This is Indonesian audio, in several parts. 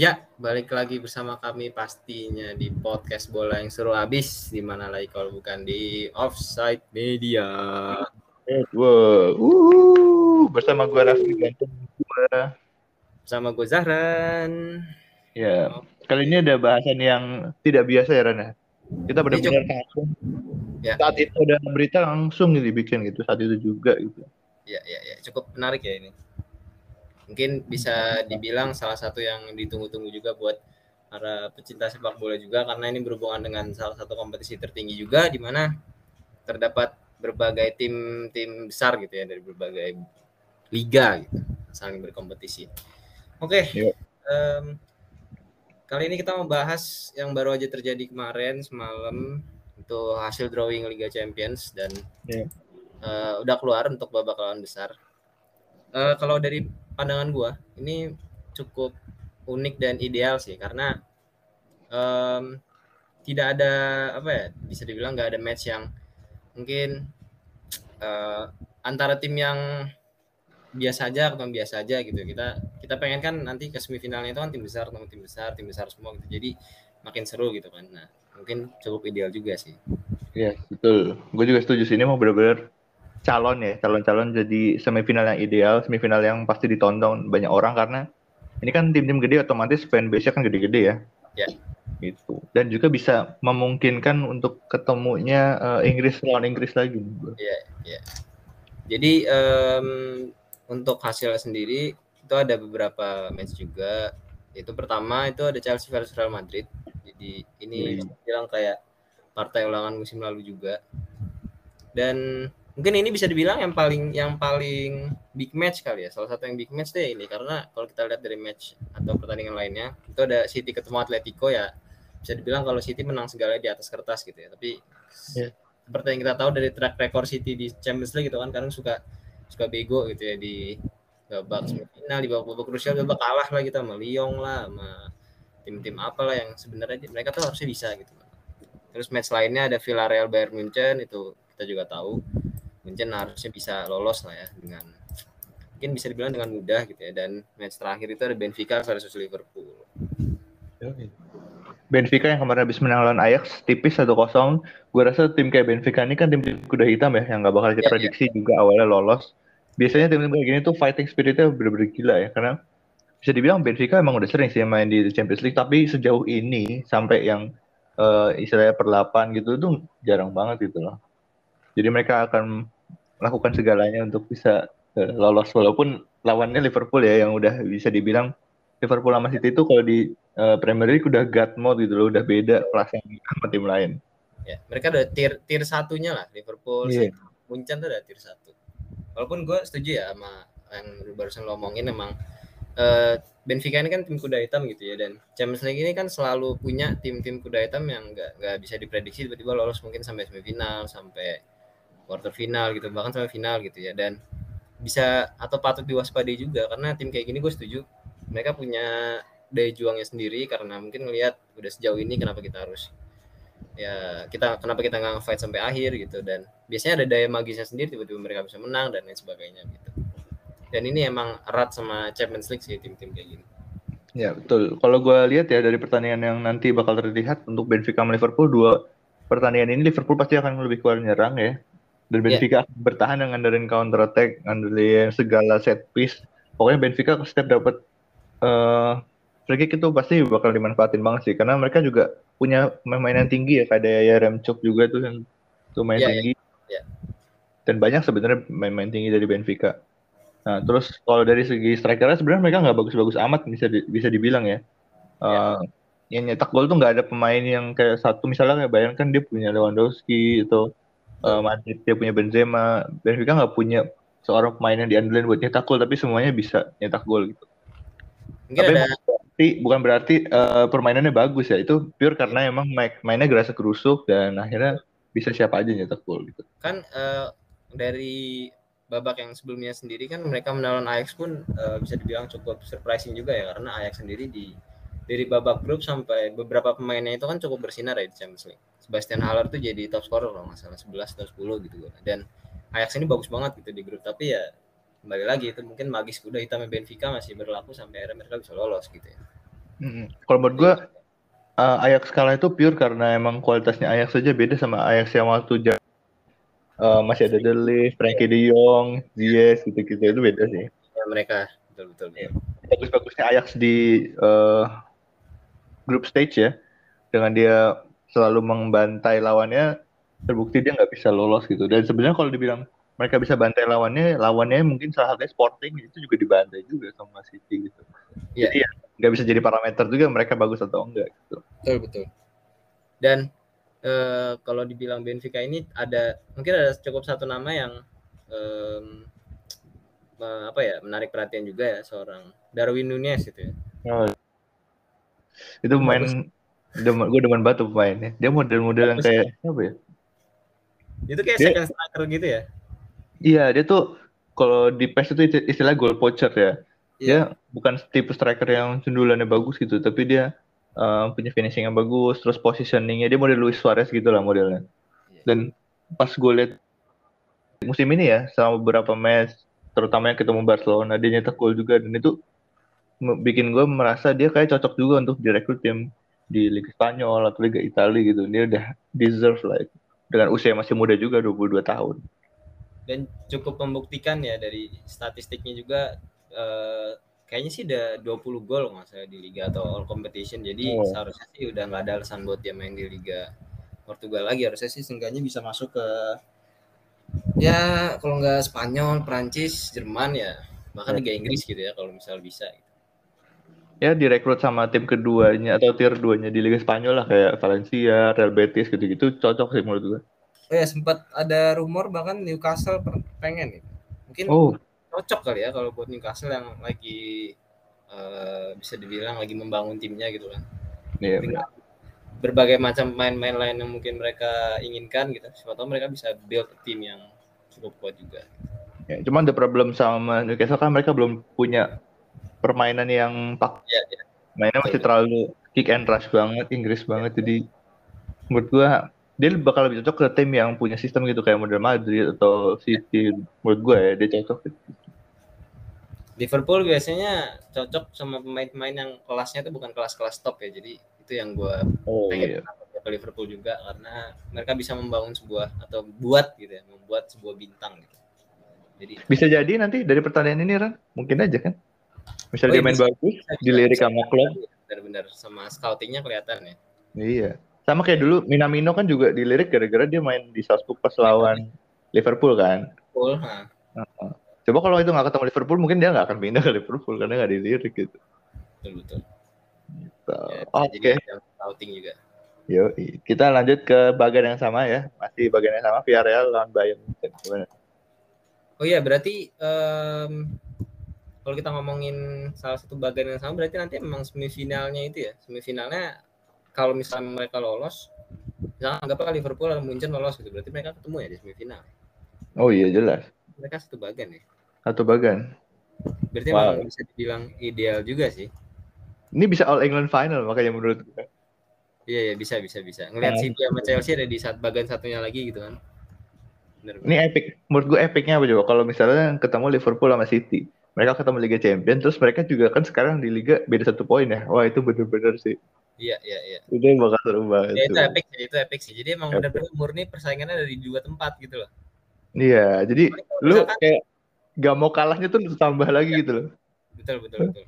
Ya, balik lagi bersama kami pastinya di podcast bola yang seru habis di mana lagi kalau bukan di Offside Media. Wow, uh, bersama gue Raffi Ganteng gua. Bersama gue Zahran. Ya, kali ini ada bahasan yang tidak biasa ya Rana. Kita benar-benar langsung. Ya. Saat itu ada berita langsung dibikin gitu saat itu juga gitu. Ya, ya, ya, cukup menarik ya ini. Mungkin bisa dibilang salah satu yang ditunggu-tunggu juga buat para pecinta sepak bola juga karena ini berhubungan dengan salah satu kompetisi tertinggi juga di mana terdapat berbagai tim-tim besar gitu ya dari berbagai liga gitu saling berkompetisi. Oke, Yuk. em, kali ini kita mau bahas yang baru aja terjadi kemarin semalam itu hasil drawing Liga Champions dan Iya. eh, udah keluar untuk babak lawan besar. Eh, kalau dari pandangan gua ini cukup unik dan ideal sih karena em, tidak ada apa ya bisa dibilang nggak ada match yang mungkin eh, antara tim yang biasa aja atau biasa aja gitu. Kita kita pengen kan nanti ke semifinalnya itu kan tim besar ketemu tim besar tim besar semua gitu. Jadi makin seru gitu kan. Nah mungkin cukup ideal juga sih. Iya, betul. Gue juga setuju sih ini mau benar-benar calon ya, calon-calon jadi semifinal yang ideal, semifinal yang pasti ditonton banyak orang karena ini kan tim-tim gede otomatis fanbase-nya kan gede-gede ya. Ya. Gitu. Dan juga bisa memungkinkan untuk ketemunya eh, Inggris lawan Inggris lagi. jadi em, untuk hasil sendiri itu ada beberapa match juga itu pertama itu ada Chelsea versus Real Madrid jadi ini bisa dibilang kayak partai ulangan musim lalu juga dan mungkin ini bisa dibilang yang paling yang paling big match kali ya. Salah satu yang big match deh ini. Karena kalau kita lihat dari match atau pertandingan lainnya itu ada City ketemu Atletico ya. Bisa dibilang kalau City menang segalanya di atas kertas gitu ya. Tapi Iya. seperti yang kita tahu dari track record City di Champions League gitu kan kadang suka suka bego gitu ya di babak semifinal di babak babak krusial babak kalah lah kita sama Lyon lah sama tim-tim apalah yang sebenarnya mereka tuh harusnya bisa gitu. Terus match lainnya ada Villarreal Bayern Munchen itu kita juga tahu Munchen harusnya bisa lolos lah ya dengan mungkin bisa dibilang dengan mudah gitu ya dan match terakhir itu ada Benfica versus Liverpool Benfica yang kemarin habis menang lawan Ajax tipis 1-0. Gue rasa tim kayak Benfica ini kan tim kuda hitam ya yang nggak bakal kita Iya, iya. prediksi juga awalnya lolos. Biasanya tim-tim kayak gini tuh fighting spiritnya bener-bener gila ya karena bisa dibilang Benfica emang udah sering sih main di Champions League tapi sejauh ini sampai yang eh, istilahnya per 8 gitu tuh jarang banget gitu loh. Jadi mereka akan melakukan segalanya untuk bisa eh, lolos walaupun lawannya Liverpool ya yang udah bisa dibilang Liverpool sama City itu kalau di eh, Premier League udah God mode gitu loh, udah beda kelasnya sama tim lain. ya mereka udah tier tier satunya lah Liverpool. City, Munchen tuh udah tier satu walaupun gue setuju ya sama yang barusan lo omongin emang eh, Benfica ini kan tim kuda hitam gitu ya dan Champions League ini kan selalu punya tim-tim kuda hitam yang nggak nggak bisa diprediksi tiba-tiba lolos mungkin sampai semifinal sampai quarter final gitu bahkan sampai final gitu ya dan bisa atau patut diwaspadai juga karena tim kayak gini gue setuju mereka punya daya juangnya sendiri karena mungkin ngelihat udah sejauh ini kenapa kita harus ya kita kenapa kita nggak fight sampai akhir gitu dan biasanya ada daya magisnya sendiri tiba-tiba mereka bisa menang dan lain sebagainya gitu dan ini emang erat sama Champions League sih tim-tim kayak gini Ya betul. Kalau gue lihat ya dari pertandingan yang nanti bakal terlihat untuk Benfica sama Liverpool dua pertandingan ini Liverpool pasti akan lebih kuat nyerang ya. Dan Iya. Benfica akan bertahan dengan ngandarin counter attack, ngandarin segala set piece. Pokoknya Benfica setiap dapat eh free kick itu pasti bakal dimanfaatin banget sih karena mereka juga punya pemain yang tinggi ya kayak ya Remchuk juga tuh yang tuh main Iya, iya. tinggi. Iya. Dan banyak sebenarnya main-main tinggi dari Benfica. Nah, terus kalau dari segi strikernya sebenarnya mereka nggak bagus-bagus amat bisa di- bisa dibilang ya. Eh, yang nyetak gol tuh nggak ada pemain yang kayak satu misalnya kayak Bayern kan dia punya Lewandowski itu eh, Madrid dia punya Benzema, Benfica nggak punya seorang pemain yang diandelin buat nyetak gol tapi semuanya bisa nyetak gol gitu. mungkin Tapi ada bukan berarti bukan berarti eh, permainannya bagus ya itu pure karena emang main- mainnya gerasa kerusuk dan akhirnya bisa siapa aja nyetak gol gitu. kan eh, dari babak yang sebelumnya sendiri kan mereka menang Ajax pun eh, bisa dibilang cukup surprising juga ya karena Ajax sendiri di dari babak grup sampai beberapa pemainnya itu kan cukup bersinar ya di Champions League. Sebastian Haller tuh jadi top scorer nggak salah 11 atau 10 gitu dan Ajax ini bagus banget gitu di grup tapi ya kembali lagi itu mungkin magis kuda hitamnya Benfica masih berlaku sampai akhirnya mereka bisa lolos gitu ya. Mm-mm. Kalau menurut gue uh, Ajax kalah itu pure karena emang kualitasnya Ajax saja beda sama Ajax yang waktu ja- uh, masih ada De Ligt, Frankie De Jong, Ziyech gitu-gitu itu beda sih. Ya, mereka betul betul. betul. Bagus-bagusnya Ajax di uh, group stage ya, dengan dia selalu membantai lawannya, terbukti dia nggak bisa lolos gitu. Dan sebenarnya kalau dibilang mereka bisa bantai lawannya, lawannya mungkin salah satunya Sporting itu juga dibantai juga sama City gitu. Iya. Jadi ya nggak bisa jadi parameter juga mereka bagus atau enggak gitu. Betul betul. Dan eh, kalau dibilang Benfica ini ada mungkin ada cukup satu nama yang eh, apa ya menarik perhatian juga ya seorang Darwin Nunez itu ya. Oh. Itu pemain demen, gue demen banget tuh pemainnya. Dia model-model yang kayak apa ya? Itu kayak Dia- second striker gitu ya. Iya, dia tuh kalau di PES itu isti- istilah goal poacher ya. Dia bukan tipe striker yang sundulannya bagus gitu, tapi dia uh, punya finishing yang bagus, terus positioningnya dia model Luis Suarez gitu lah modelnya. Iya. Dan pas gue lihat musim ini ya, selama beberapa match, terutama yang ketemu Barcelona, dia nyetak gol juga dan itu bikin gue merasa dia kayak cocok juga untuk direkrut tim di Liga Spanyol atau Liga Italia gitu. Dia udah deserve lah itu. Dengan usia masih muda juga 22 tahun. Dan cukup membuktikan ya dari statistiknya juga eh, kayaknya sih udah 20 gol nggak salah di liga atau all competition. Jadi Oh. seharusnya sih udah nggak ada alasan buat dia main di liga Portugal lagi. Harusnya sih seenggaknya bisa masuk ke ya kalau nggak Spanyol, Prancis, Jerman ya bahkan. Liga Inggris gitu ya kalau misal bisa. Ya direkrut sama tim keduanya atau tier 2-nya di Liga Spanyol lah kayak Valencia, Real Betis gitu-gitu cocok sih menurut gue. Oh ya sempat ada rumor bahkan Newcastle pengen nih. Mungkin Oh, cocok kali ya kalau buat Newcastle yang lagi eh, bisa dibilang lagi membangun timnya gitu kan. iya. Berbagai macam main-main lain yang mungkin mereka inginkan gitu. Siapa tahu mereka bisa build tim yang cukup kuat juga. Ya, cuman ada problem sama Newcastle kan mereka belum punya permainan yang pak Ya, ya. mainnya masih terlalu kick and rush banget, Inggris banget. Jadi menurut gua dia bakal lebih cocok ke tim yang punya sistem gitu kayak model Madrid atau City. Menurut gua ya dia cocok. Liverpool biasanya cocok sama pemain-pemain yang kelasnya itu bukan kelas-kelas top ya. Jadi itu yang gue Oh pengen ke Liverpool juga karena mereka bisa membangun sebuah atau buat gitu ya, membuat sebuah bintang gitu. Jadi Bisa jadi nanti dari pertandingan ini Ran, mungkin aja kan. Oh, Misalnya dia iya, main bagus, bisa- dilirik bisa- sama klub. Benar-benar sama scoutingnya kelihatan ya. Iya. Sama kayak dulu Minamino kan juga dilirik gara-gara dia main di Salzburg pas lawan Liverpool kan. Liverpool, nah, Coba kalau itu nggak ketemu Liverpool mungkin dia nggak akan pindah ke Liverpool karena nggak dilirik gitu. betul betul. So, Ya, Oke, ada scouting juga. Yoi. kita lanjut ke bagian yang sama ya. Masih bagian yang sama Villarreal lawan Bayern. Gimana? Oh iya, berarti em, kalau kita ngomongin salah satu bagian yang sama, berarti nanti memang semifinalnya itu ya. Semifinalnya kalau misalnya mereka lolos, misalnya anggaplah Liverpool atau Munchen lolos gitu, berarti mereka ketemu ya di semifinal. Oh iya jelas. Mereka satu bagian ya. Satu bagian. Berarti Wow. memang bisa dibilang ideal juga sih. Ini bisa All England final makanya menurut gue. Iya, iya bisa bisa bisa. Ngelihat Hmm. City sama Chelsea ada di saat bagian satunya lagi gitu kan. Bener, Ini epic. Menurut gue epicnya apa coba? Kalau misalnya ketemu Liverpool sama City, mereka ketemu Liga Champions, terus mereka juga kan sekarang di Liga beda satu poin ya. Wah itu bener-bener sih. Iya, iya, iya. Itu bakal seru banget. Ya, itu tuh. epic sih, itu epic sih. Jadi emang Epic. benar-benar murni persaingannya dari dua tempat gitu loh. Iya, jadi lu Misalkan- kayak gak mau kalahnya tuh tambah lagi gitu loh. Betul, betul, betul.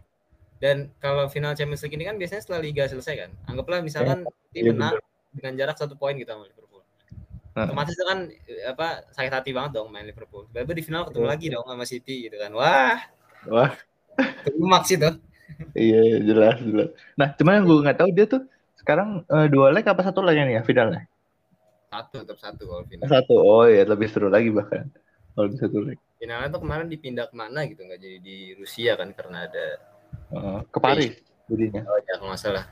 Dan kalau final Champions League ini kan biasanya setelah liga selesai kan. Anggaplah misalkan tim iya, menang dengan jarak satu poin gitu sama Liverpool. Otomatis itu kan apa sakit hati banget dong main Liverpool. Tiba-tiba di final ketemu Iya. lagi dong sama City gitu kan. Wah, Wah, klimaks itu. iya iya, jelas jelas. Nah, cuman yang gue nggak tahu dia tuh sekarang eh, dua leg apa satu leg nih ya finalnya? Satu tetap satu kalau final. Satu. Oh ya, lebih seru lagi bahkan kalau di satu leg. Finalnya tuh kemarin dipindah ke mana gitu nggak jadi di Rusia kan karena ada Eh, ke Paris jadinya. oh ya kalau nggak salah.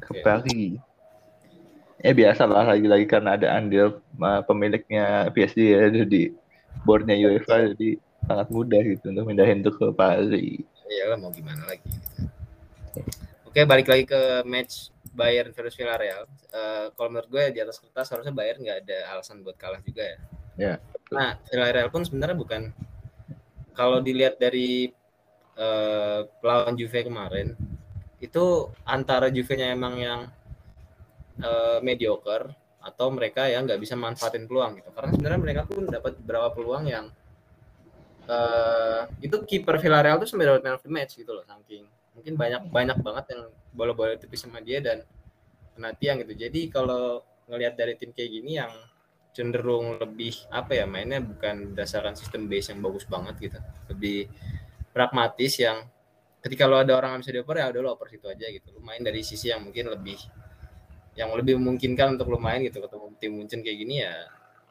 Ke. Paris. Eh biasa lah lagi-lagi karena ada andil eh, pemiliknya PSG ya jadi boardnya UEFA jadi sangat mudah gitu untuk mindahin tuh ke Paris. Iyalah mau gimana lagi. gitu. Oke balik lagi ke match Bayern versus Villarreal. Eh, kalau menurut gue di atas kertas harusnya Bayern nggak ada alasan buat kalah juga ya. Ya, Nah Villarreal pun sebenarnya bukan kalau dilihat dari eh, lawan Juve kemarin itu antara Juve-nya emang yang uh, mediocre atau mereka yang nggak bisa manfaatin peluang gitu. Karena sebenarnya mereka pun dapat beberapa peluang yang uh, itu kiper Villarreal tuh sebenarnya man of match gitu loh saking mungkin banyak banyak banget yang bola-bola tipis sama dia dan kena tiang gitu. Jadi kalau ngelihat dari tim kayak gini yang cenderung lebih apa ya mainnya bukan berdasarkan sistem base yang bagus banget gitu. Lebih pragmatis yang ketika lo ada orang yang bisa dioper ya udah lo oper situ aja gitu. Lo main dari sisi yang mungkin lebih yang lebih memungkinkan untuk lo main gitu ketemu tim Munchen kayak gini ya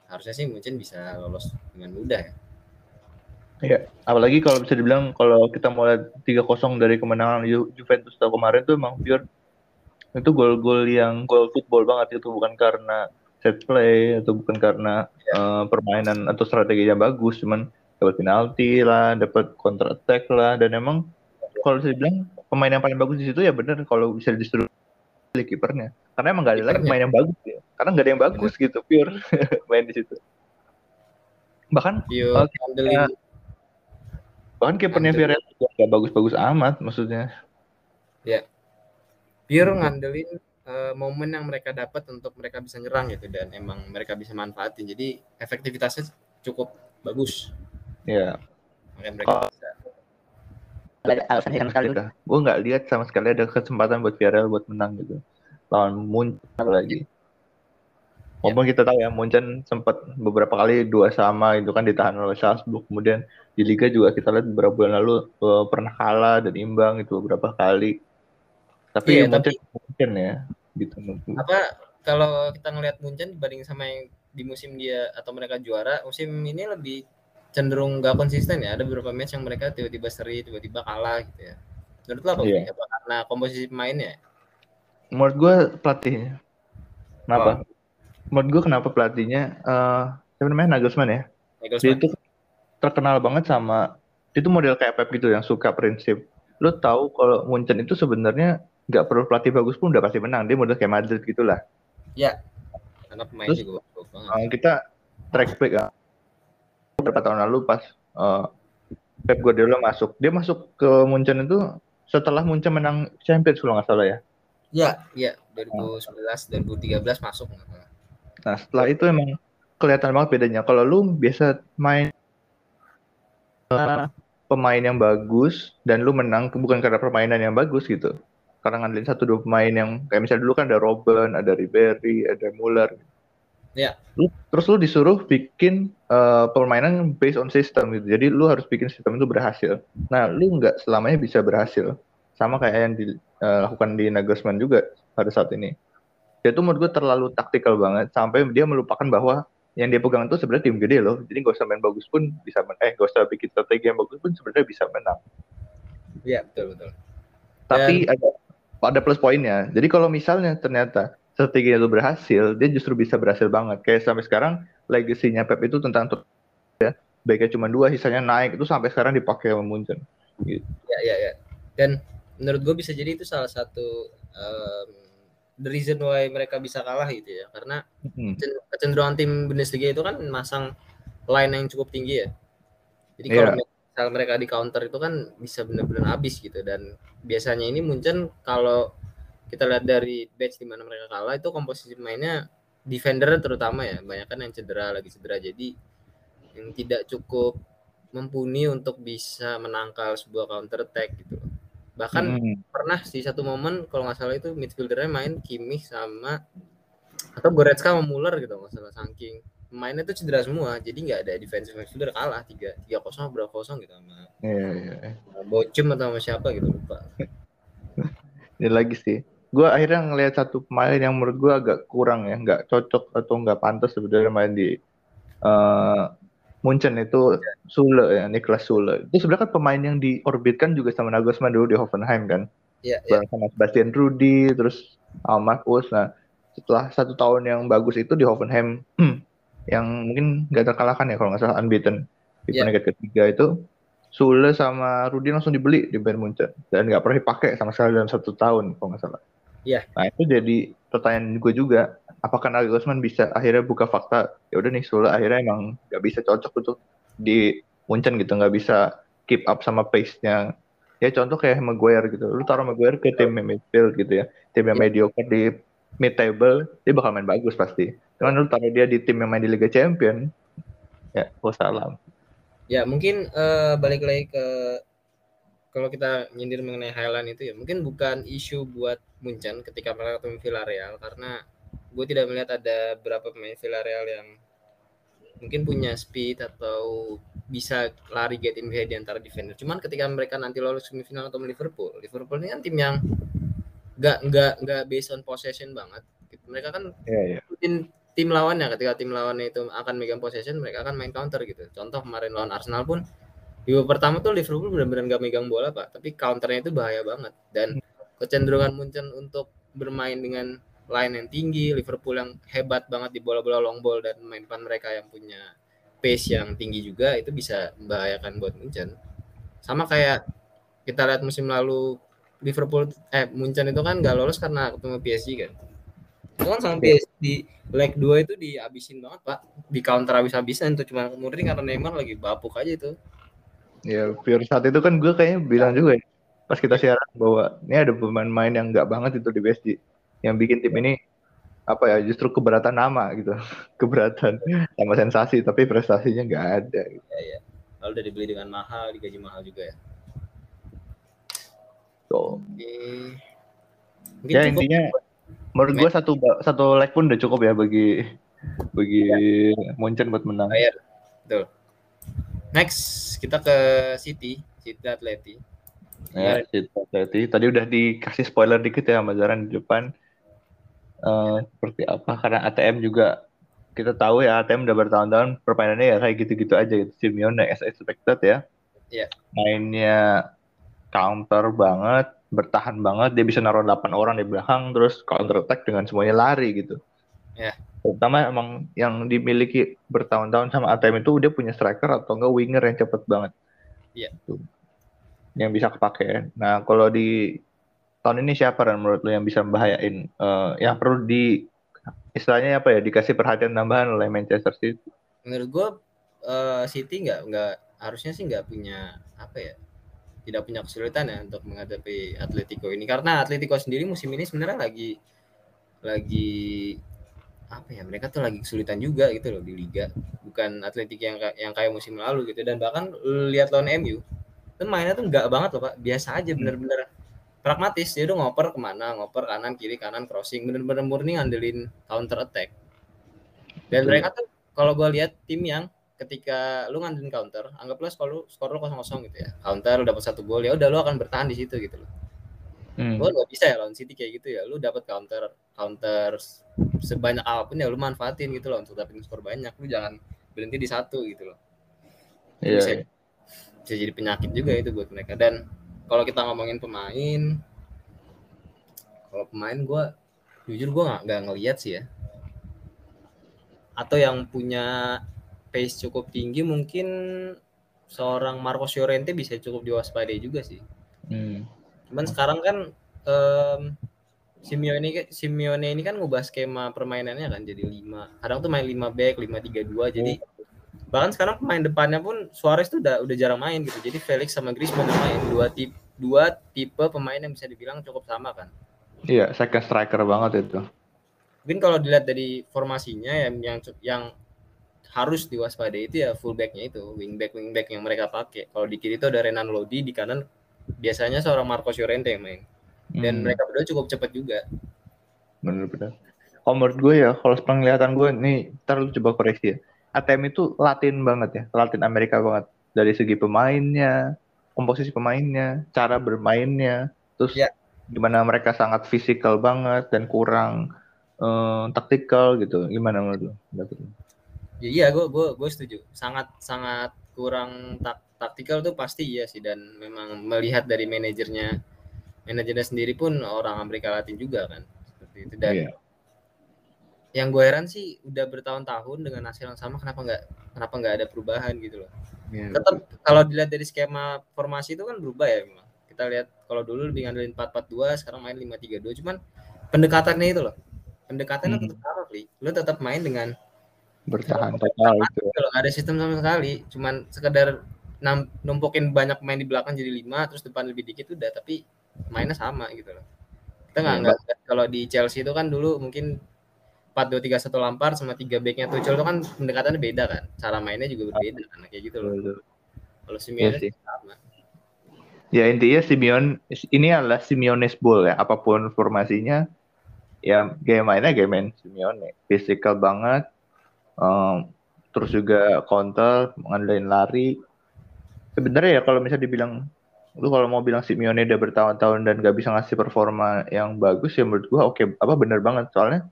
harusnya sih Munchen bisa lolos dengan mudah ya. Iya, apalagi kalau bisa dibilang kalau kita mau lihat 3-0 dari kemenangan Ju Juventus tahun kemarin tuh emang pure itu gol-gol yang gol football banget itu bukan karena set play atau bukan karena yeah. Iya. uh, permainan atau strategi yang bagus, cuman dapat penalti lah, dapat counter attack lah dan emang kalau saya bilang pemain yang paling bagus di situ ya benar kalau bisa disuruh kipernya karena emang gak ada lagi pemain yang bagus ya. Karena gak ada yang bagus bener. gitu pure. Main di situ. Bahkan uh, bahkan kipernya Villarreal gak bagus-bagus amat maksudnya. Ya. Pure ngandelin uh, momen yang mereka dapat untuk mereka bisa nyerang gitu dan emang mereka bisa manfaatin. Jadi efektivitasnya cukup bagus. Ya. Makanya mereka oh. bisa. Ada alasan sama sekali udah gue nggak lihat sama sekali ada kesempatan buat Villarreal buat menang gitu lawan Munchen lagi Walaupun kita tahu ya Munchen sempat beberapa kali dua sama itu kan ditahan oleh Salzburg kemudian di Liga juga kita lihat beberapa bulan lalu uh, pernah kalah dan imbang itu beberapa kali tapi iya, ya Munchen, tapi, Munchen ya gitu apa kalau kita ngelihat Munchen dibanding sama yang di musim dia atau mereka juara musim ini lebih cenderung gak konsisten ya. Ada beberapa match yang mereka tiba-tiba seri, tiba-tiba kalah gitu ya. Menurut lo apa? Yeah. apa karena komposisi pemainnya? Menurut gue pelatihnya. Kenapa? Oh. Menurut gue kenapa pelatihnya? Uh, siapa namanya Nagelsmann ya? Nagelsmann. Dia itu terkenal banget sama itu model kayak Pep gitu yang suka prinsip. Lo tahu kalau Munchen itu sebenarnya nggak perlu pelatih bagus pun udah pasti menang. Dia model kayak Madrid gitulah. Ya. Karena pemain Terus, juga Uh, kita track back ya beberapa tahun lalu pas uh, Pep Guardiola masuk. Dia masuk ke Munchen itu setelah Munchen menang Champions kalau nggak salah ya. Iya, iya 2011, 2013 masuk. Nah setelah itu emang kelihatan banget bedanya. Kalau lu biasa main uh, pemain yang bagus dan lu menang bukan karena permainan yang bagus gitu. Karena ngandelin satu dua pemain yang kayak misalnya dulu kan ada Robben, ada Ribery, ada Muller. Ya. Lu, terus lu disuruh bikin uh, permainan based on system gitu. Jadi lu harus bikin sistem itu berhasil. Nah, lu nggak selamanya bisa berhasil. Sama kayak yang dilakukan uh, di Nagelsmann juga pada saat ini. Dia tuh menurut gue terlalu taktikal banget sampai dia melupakan bahwa yang dia pegang itu sebenarnya tim gede loh. Jadi gak usah main bagus pun bisa menang. Eh, gak usah bikin strategi yang bagus pun sebenarnya bisa menang. Iya, betul betul. Tapi Dan... ada ada plus poinnya. Jadi kalau misalnya ternyata strategi itu berhasil, dia justru bisa berhasil banget. Kayak sampai sekarang legasinya Pep itu tentang ya, baiknya cuma dua, sisanya naik itu sampai sekarang dipakai sama Munchen. Gitu. Ya, ya, ya. Dan menurut gue bisa jadi itu salah satu um, the reason why mereka bisa kalah gitu ya, karena hmm. kecenderungan tim Bundesliga itu kan masang line yang cukup tinggi ya. Jadi kalau yeah. misal mereka di counter itu kan bisa benar-benar habis gitu dan biasanya ini Munchen kalau kita lihat dari batch di mana mereka kalah itu komposisi mainnya defender terutama ya banyak kan yang cedera lagi cedera jadi yang tidak cukup mumpuni untuk bisa menangkal sebuah counter attack gitu bahkan hmm. pernah di satu momen kalau nggak salah itu midfieldernya main Kimmich sama atau Goretzka sama Muller gitu nggak salah saking mainnya itu cedera semua jadi nggak ada defensive midfielder kalah tiga tiga kosong berapa kosong gitu sama yeah, yeah. Iya. Bocem atau sama siapa gitu lupa ini lagi sih gue akhirnya ngelihat satu pemain yang menurut gue agak kurang ya, nggak cocok atau nggak pantas sebenarnya main di uh, Munchen itu Sule ya, Niklas Sule. Itu sebenarnya kan pemain yang diorbitkan juga sama Nagelsmann dulu di Hoffenheim kan. Iya. Yeah, yeah. sama Sebastian Rudi, terus Al Marcus. Nah, setelah satu tahun yang bagus itu di Hoffenheim, yang mungkin nggak terkalahkan ya kalau nggak salah unbeaten di yeah. peringkat ketiga itu Sule sama Rudi langsung dibeli di Bayern Munchen dan nggak pernah dipakai sama sekali dalam satu tahun kalau nggak salah. Iya. Nah itu jadi pertanyaan gue juga, apakah Nagelsmann bisa akhirnya buka fakta, ya udah nih Sule akhirnya emang nggak bisa cocok untuk di Munchen gitu, nggak bisa keep up sama pace-nya. Ya contoh kayak Maguire gitu. Lu taruh Maguire ke tim midfield gitu ya. Tim yang Iya. mediocre di mid table dia bakal main bagus pasti. Cuman lu taruh dia di tim yang main di Liga Champion ya salam Ya mungkin eh, balik lagi ke kalau kita nyindir mengenai Highland itu ya mungkin bukan isu buat Munchen ketika mereka ketemu Villarreal karena gue tidak melihat ada berapa pemain Villarreal yang mungkin punya speed atau bisa lari get in behind di antara defender. Cuman ketika mereka nanti lolos semifinal atau Liverpool, Liverpool ini kan tim yang nggak nggak nggak based on possession banget. Mereka kan ya ya ikutin tim lawannya. Ketika tim lawannya itu akan megang possession mereka akan main counter gitu. Contoh kemarin lawan Arsenal pun di babak pertama tuh Liverpool benar-benar gak megang bola pak. Tapi counternya itu bahaya banget. Dan kecenderungan Munchen untuk bermain dengan line yang tinggi Liverpool yang hebat banget di bola-bola long ball dan main depan mereka yang punya pace yang tinggi juga itu bisa membahayakan buat Munchen. Sama kayak kita lihat musim lalu Liverpool eh Munchen itu kan gak lolos karena ketemu PSG kan itu kan? Sama PSG di leg 2 itu dihabisin banget pak. Di counter habis-habisan itu cuma murni karena Neymar lagi bapuk aja itu. Ya pure saat itu kan gue kayaknya bilang juga ya pas kita siaran bahwa ini ada pemain-pemain yang nggak banget itu di PSG yang bikin tim ini apa ya justru keberatan nama gitu keberatan sama sensasi tapi prestasinya nggak ada gitu. ya ya lalu udah dibeli dengan mahal digaji mahal juga ya So, Oke. Mungkin ya cukup. intinya menurut gue satu satu leg pun udah cukup ya bagi bagi Munchen buat menang. Bayar. Betul. Next kita ke City, City Atleti. Ya, City Atleti. Tadi udah dikasih spoiler dikit ya sama Zaran di depan. Eh, seperti apa? Karena ATM juga kita tahu ya ATM udah bertahun-tahun permainannya ya kayak gitu-gitu aja gitu. Simeone as expected ya. Iya. Mainnya counter banget, bertahan banget. Dia bisa naruh 8 orang di belakang terus counter attack dengan semuanya lari gitu. Iya. Terutama emang yang dimiliki bertahun-tahun sama ATM itu dia punya striker atau enggak winger yang cepet banget. Iya. Tuh. Yang bisa kepake. Nah, kalau di tahun ini siapa dan menurut lu yang bisa membahayain eh, yang perlu di istilahnya apa ya dikasih perhatian tambahan oleh Manchester City? Menurut gua eh, City nggak nggak harusnya sih nggak punya apa ya tidak punya kesulitan ya untuk menghadapi Atletico ini. Karena Atletico sendiri musim ini sebenarnya lagi lagi apa ya mereka tuh lagi kesulitan juga gitu loh di liga. Bukan Atletico yang yang kayak musim lalu gitu. Dan bahkan lihat lawan MU itu mainnya tuh nggak banget loh pak. Biasa aja bener-bener pragmatis dia udah ngoper ke mana ngoper kanan kiri kanan crossing bener-bener murni ngandelin counter attack dan mereka tuh kalau gue lihat tim yang ketika lu ngandelin counter anggaplah skor lu skor lu kosong kosong gitu ya counter lu dapat satu gol ya udah lu akan bertahan di situ gitu loh Hmm. Lu nggak bisa ya lawan City kayak gitu ya. Lu dapat counter counter sebanyak apa pun ya lu manfaatin gitu loh untuk dapetin skor banyak. Lu jangan berhenti di satu gitu loh. Iya. Bisa, bisa jadi penyakit juga itu buat mereka. Dan kalau kita ngomongin pemain, kalau pemain gue jujur gue nggak nggak ngeliat sih ya. Atau yang punya pace cukup tinggi mungkin seorang Marcos Llorente bisa cukup diwaspadai juga sih. Hmm. Cuman sekarang kan em, Simeone ini Simeone ini kan ngubah skema permainannya kan jadi 5. Kadang tuh main 5 back, 5-3-2. Jadi bahkan sekarang pemain depannya pun Suarez tuh udah udah jarang main gitu. Jadi Felix sama Griezmann yang main dua tipe dua tipe pemain yang bisa dibilang cukup sama kan. Iya, second striker banget itu. Mungkin kalau dilihat dari formasinya yang yang yang harus diwaspadai itu ya fullbacknya itu wingback wingback yang mereka pakai. Kalau di kiri itu ada Renan Lodi, di kanan biasanya seorang Marcos Llorente yang main. Dan Hmm. mereka berdua cukup cepat juga. bener-bener. Kalau menurut gue ya, kalau penglihatan gue nih, ntar lu coba koreksi ya. ATM itu Latin banget ya, Latin Amerika banget. Dari segi pemainnya, komposisi pemainnya, cara bermainnya, terus Ya. gimana mereka sangat fisikal banget dan kurang eh, taktikal gitu. Gimana menurut lu? Ya, iya, gue gue gue setuju. Sangat sangat kurang tak, taktikal tuh pasti iya sih dan memang melihat dari manajernya manajernya sendiri pun orang Amerika Latin juga kan seperti itu dan Iya. yang gue heran sih udah bertahun-tahun dengan hasil yang sama kenapa nggak kenapa nggak ada perubahan gitu loh. Iya, Tetap kalau dilihat dari skema formasi itu kan berubah ya memang. Kita lihat kalau dulu lebih ngandelin 4-4-2, sekarang main 5-3-2 cuman pendekatannya itu loh. Pendekatannya Hmm. tetap sama, Fli. Lu tetap main dengan bertahan total itu. kalau nggak ada sistem sama sekali cuman sekedar numpukin banyak main di belakang jadi lima terus depan lebih dikit udah tapi mainnya sama gitu loh kita nggak Iya, nggak kalau di Chelsea itu kan dulu mungkin 4 2 3 1 Lampard sama tiga backnya Tuchel itu kan pendekatannya beda kan cara mainnya juga berbeda kan kayak gitu loh kalau Simeone sih. sama Ya intinya Simeon ini adalah Simeone's ball ya. Apa pun formasinya, ya gaya mainnya gaya main Simeone. Physical banget, em, terus juga counter, mengandalkan lari. Sebenarnya ya kalau misalnya dibilang, lu kalau mau bilang Simeone udah bertahun-tahun dan gak bisa ngasih performa yang bagus ya menurut gua oke apa bener banget soalnya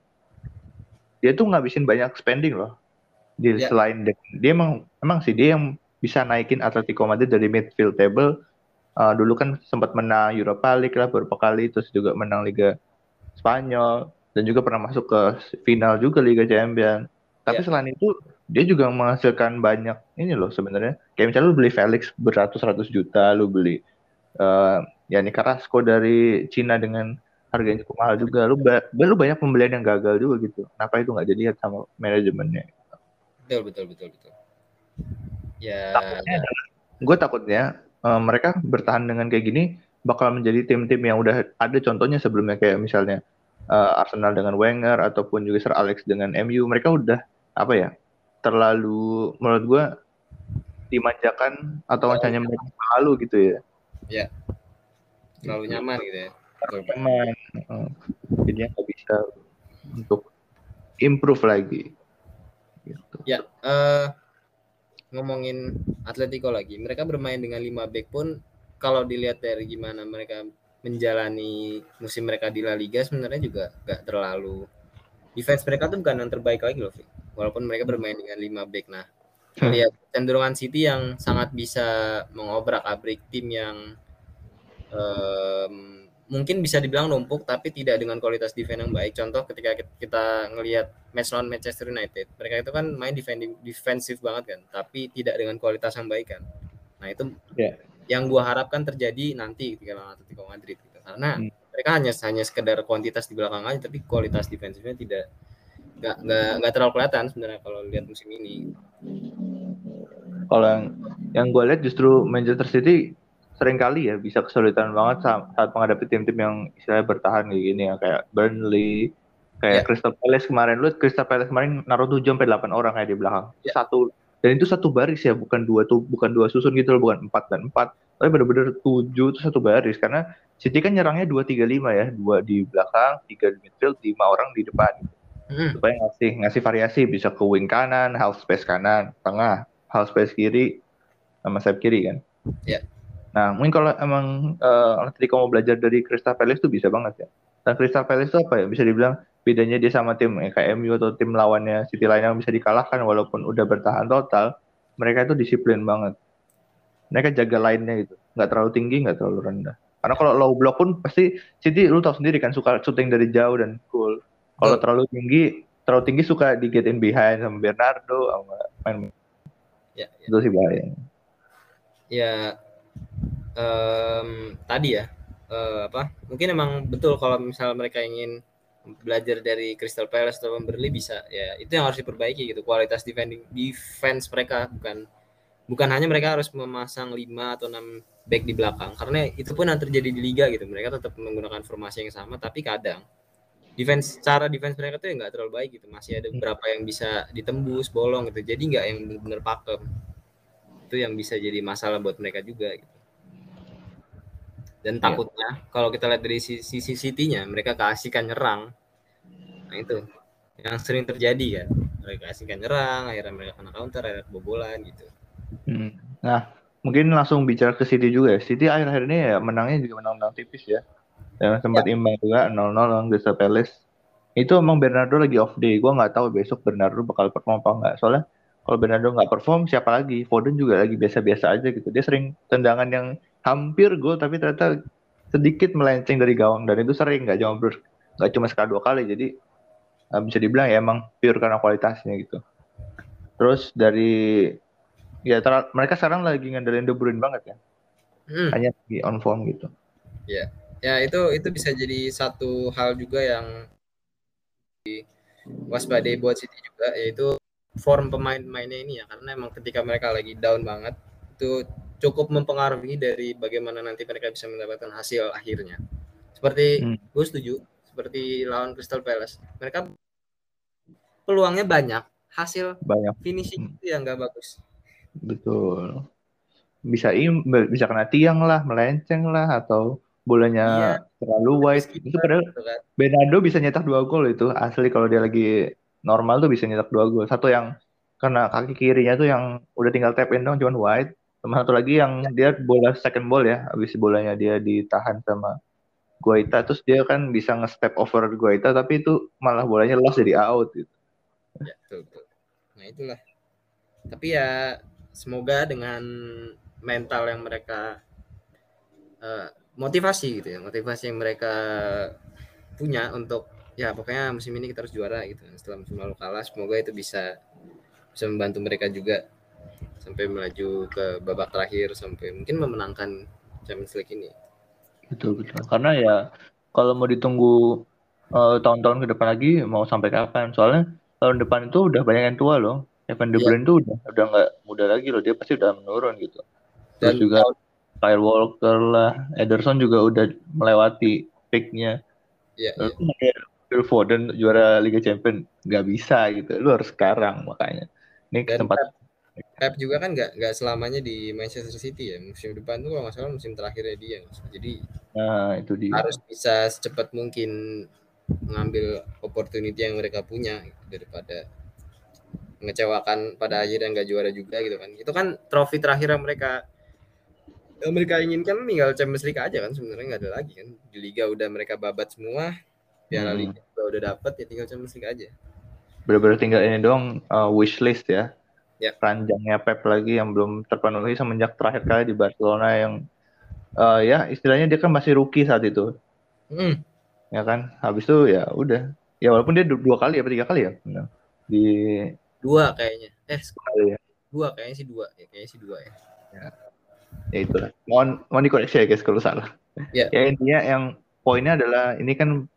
dia tuh ngabisin banyak spending loh. Di Ya. selain dia, dia emang emang sih dia yang bisa naikin Atletico Madrid dari midfield table Uh, dulu kan sempat menang Europa League lah beberapa kali, terus juga menang Liga Spanyol dan juga pernah masuk ke final juga Liga Champions. Tapi Ya. selain itu dia juga menghasilkan banyak ini loh sebenarnya. Kayak misalnya lu beli Felix beratus-ratus juta, lu beli uh, ya Carrasco dari Cina dengan harga yang cukup mahal juga. Lu ba- lu banyak pembelian yang gagal juga gitu. Kenapa itu nggak jadi sama manajemennya? betul betul betul betul ya takutnya gue takutnya eh, mereka bertahan dengan kayak gini bakal menjadi tim-tim yang udah ada contohnya sebelumnya kayak misalnya eh, Arsenal dengan Wenger ataupun juga Sir Alex dengan MU mereka udah apa ya terlalu menurut gue dimanjakan atau hanya mereka lalu gitu ya terlalu nyaman gitu ya. Teman eh, jadinya nggak bisa untuk improve lagi gitu. Ya, eh ngomongin Atletico lagi, mereka bermain dengan 5 back pun kalau dilihat dari gimana mereka menjalani musim mereka di La Liga sebenarnya juga gak terlalu defense mereka tuh bukan yang terbaik lagi loh, walaupun mereka bermain dengan 5 back. Nah, Hmm. lihat cenderungan City yang sangat bisa mengobrak-abrik tim yang em, mungkin bisa dibilang numpuk tapi tidak dengan kualitas defense yang baik. Contoh ketika kita- ngelihat match lawan Manchester United, mereka itu kan main defending defensif banget kan, tapi tidak dengan kualitas yang baik kan. Nah, itu Ya. yang gua harapkan terjadi nanti ketika lawan Atletico Madrid gitu. Karena Hmm. mereka hanya hanya sekedar kuantitas di belakang aja tapi kualitas defensifnya tidak nggak nggak nggak terlalu kelihatan sebenarnya kalau lihat musim ini. Kalau yang yang gue lihat justru Manchester City sering kali ya bisa kesulitan banget saat, saat menghadapi tim-tim yang istilahnya bertahan kayak gini ya kayak Burnley, kayak Ya. Crystal Palace kemarin lu Crystal Palace kemarin naruh 7 sampai 8 orang kayak di belakang. Ya. Satu dan itu satu baris ya, bukan dua tuh bukan dua susun gitu loh, bukan empat dan empat, tapi bener-bener tujuh itu satu baris karena City kan nyerangnya dua tiga lima ya, dua di belakang, tiga di midfield, lima orang di depan Hmm, supaya ngasih ngasih variasi bisa ke wing kanan, half space kanan, tengah, half space kiri, sama sayap kiri kan. Ya. Nah mungkin kalau emang eh, Atletico mau belajar dari Crystal Palace tuh bisa banget ya. Dan Crystal Palace tuh apa ya bisa dibilang bedanya dia sama tim eh, kayak MU atau tim lawannya City lain yang bisa dikalahkan walaupun udah bertahan total, mereka itu disiplin banget. Mereka jaga lainnya gitu, nggak terlalu tinggi, nggak terlalu rendah. Karena kalau low block pun pasti City lu tahu sendiri kan suka shooting dari jauh dan cool. Kalau Betul. terlalu tinggi, terlalu tinggi suka di get in behind sama Bernardo sama main ya, ya. itu sih bahaya. ya em, tadi ya eh, apa mungkin emang betul kalau misalnya mereka ingin belajar dari Crystal Palace atau Burnley bisa ya itu yang harus diperbaiki gitu kualitas defending defense mereka bukan bukan hanya mereka harus memasang 5 atau 6 back di belakang karena itu pun yang terjadi di liga gitu mereka tetap menggunakan formasi yang sama tapi kadang defense cara defense mereka tuh nggak terlalu baik gitu masih ada beberapa yang bisa ditembus bolong gitu jadi nggak yang benar-benar pakem itu yang bisa jadi masalah buat mereka juga gitu. Dan Iya. takutnya kalau kita lihat dari sisi, City-nya mereka keasikan nyerang. Nah itu yang sering terjadi kan. Mereka keasikan nyerang, akhirnya mereka kena counter, akhirnya kebobolan gitu. Hmm. Nah, mungkin langsung bicara ke City juga ya. City akhir-akhir ini ya menangnya juga menang-menang tipis ya. Dan sempat imbang juga 0-0 lawan Crystal Palace. Itu emang Bernardo lagi off day. Gua nggak tahu besok Bernardo bakal perform apa nggak. Soalnya kalau Bernardo nggak perform, siapa lagi? Foden juga lagi biasa-biasa aja gitu. Dia sering tendangan yang hampir gol tapi ternyata sedikit melenceng dari gawang dan itu sering nggak cuma nggak cuma sekali dua kali. Jadi eh, bisa dibilang ya emang pure karena kualitasnya gitu. Terus dari ya ter- mereka sekarang lagi ngandelin De Bruyne banget ya. Hmm. Hanya di on form gitu. Ya itu itu bisa jadi satu hal juga yang waspadai buat City juga yaitu form pemain-pemainnya ini ya karena emang ketika mereka lagi down banget itu cukup mempengaruhi dari bagaimana nanti mereka bisa mendapatkan hasil akhirnya. Seperti hmm. gue setuju, seperti lawan Crystal Palace, mereka peluangnya banyak, hasil banyak finishing hmm. yang nggak bagus. Betul. Bisa im, bisa kena tiang lah, melenceng lah, atau bolanya iya. terlalu wide. Itu padahal gitu kan. Bernardo bisa nyetak dua gol itu asli kalau dia lagi normal tuh bisa nyetak dua gol. Satu yang karena kaki kirinya tuh yang udah tinggal tap in dong cuman wide sama satu lagi yang dia bola second ball ya, habis bolanya dia ditahan sama Guaita, terus dia kan bisa nge-step over Guaita, tapi itu malah bolanya lost jadi out gitu. Ya, betul, betul. Nah itulah. Tapi ya semoga dengan mental yang mereka uh, motivasi gitu ya, motivasi yang mereka punya untuk ya pokoknya musim ini kita harus juara gitu. Setelah musim lalu kalah, semoga itu bisa bisa membantu mereka juga sampai melaju ke babak terakhir sampai mungkin memenangkan Champions League ini. Betul betul. Karena ya kalau mau ditunggu eh, tahun-tahun ke depan lagi mau sampai kapan? Soalnya tahun depan itu udah banyak yang tua loh. Evan De iya. Bruyne yeah. tuh udah udah nggak muda lagi loh. Dia pasti udah menurun gitu. Terus Dan juga Kyle Walker lah, Ederson juga udah melewati peaknya. Iya. Yeah, yeah. Phil Foden juara Liga Champions nggak bisa gitu. Lu harus sekarang makanya. Ini kesempatan Pep juga kan nggak nggak selamanya di Manchester City ya. Musim depan tuh kalau nggak salah musim terakhirnya dia. Jadi nah, itu dia. harus bisa secepat mungkin mengambil opportunity yang mereka punya gitu, daripada mengecewakan pada akhirnya nggak juara juga gitu kan. Itu kan trofi terakhir yang mereka yang mereka inginkan tinggal Champions League aja kan. Sebenarnya nggak ada lagi kan. Di Liga udah mereka babat semua Piala hmm. Liga udah dapat ya tinggal Champions League aja. Benar-benar tinggal ini doang uh, wish list ya ya. ranjangnya Pep lagi yang belum terpenuhi semenjak terakhir kali di Barcelona yang uh, ya istilahnya dia kan masih rookie saat itu. Hmm. ya kan? Habis itu ya udah. Ya walaupun dia dua kali ya tiga kali ya? Di dua kayaknya. Eh sekali ya. dua kayaknya sih dua. Ya kayaknya sih dua ya. Ya, ya itulah. Mohon mohon dikoreksi ya guys kalau salah. Ya. ya intinya yang poinnya adalah ini kan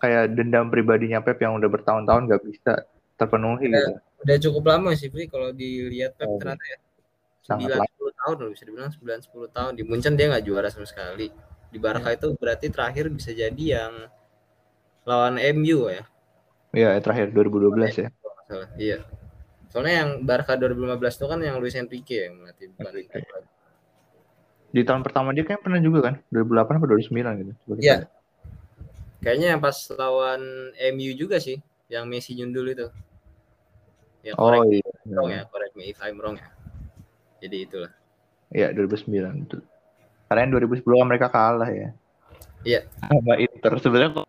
kayak dendam pribadinya Pep yang udah bertahun-tahun gak bisa terpenuhi ya. gitu udah cukup lama sih Pri kalau dilihat Pep oh, ternyata ya. 90 tahun loh bisa dibilang 9 10 tahun di Munchen dia nggak juara sama sekali. Di Barca ya. itu berarti terakhir bisa jadi yang lawan MU ya. Iya, terakhir 2012 ya. Iya. Soalnya yang Barca 2015 itu kan yang Luis Enrique yang melatih bukan Di tahun pertama dia kan pernah juga kan? 2008 atau 2009 gitu. Iya. Kayaknya yang pas lawan MU juga sih, yang Messi nyundul itu. Ya, oh iya. Wrong ya, correct me if I'm wrong ya. Jadi itulah. Iya, 2009 itu. Karena yang 2010 mereka kalah ya. Iya. Sama Inter sebenarnya kok.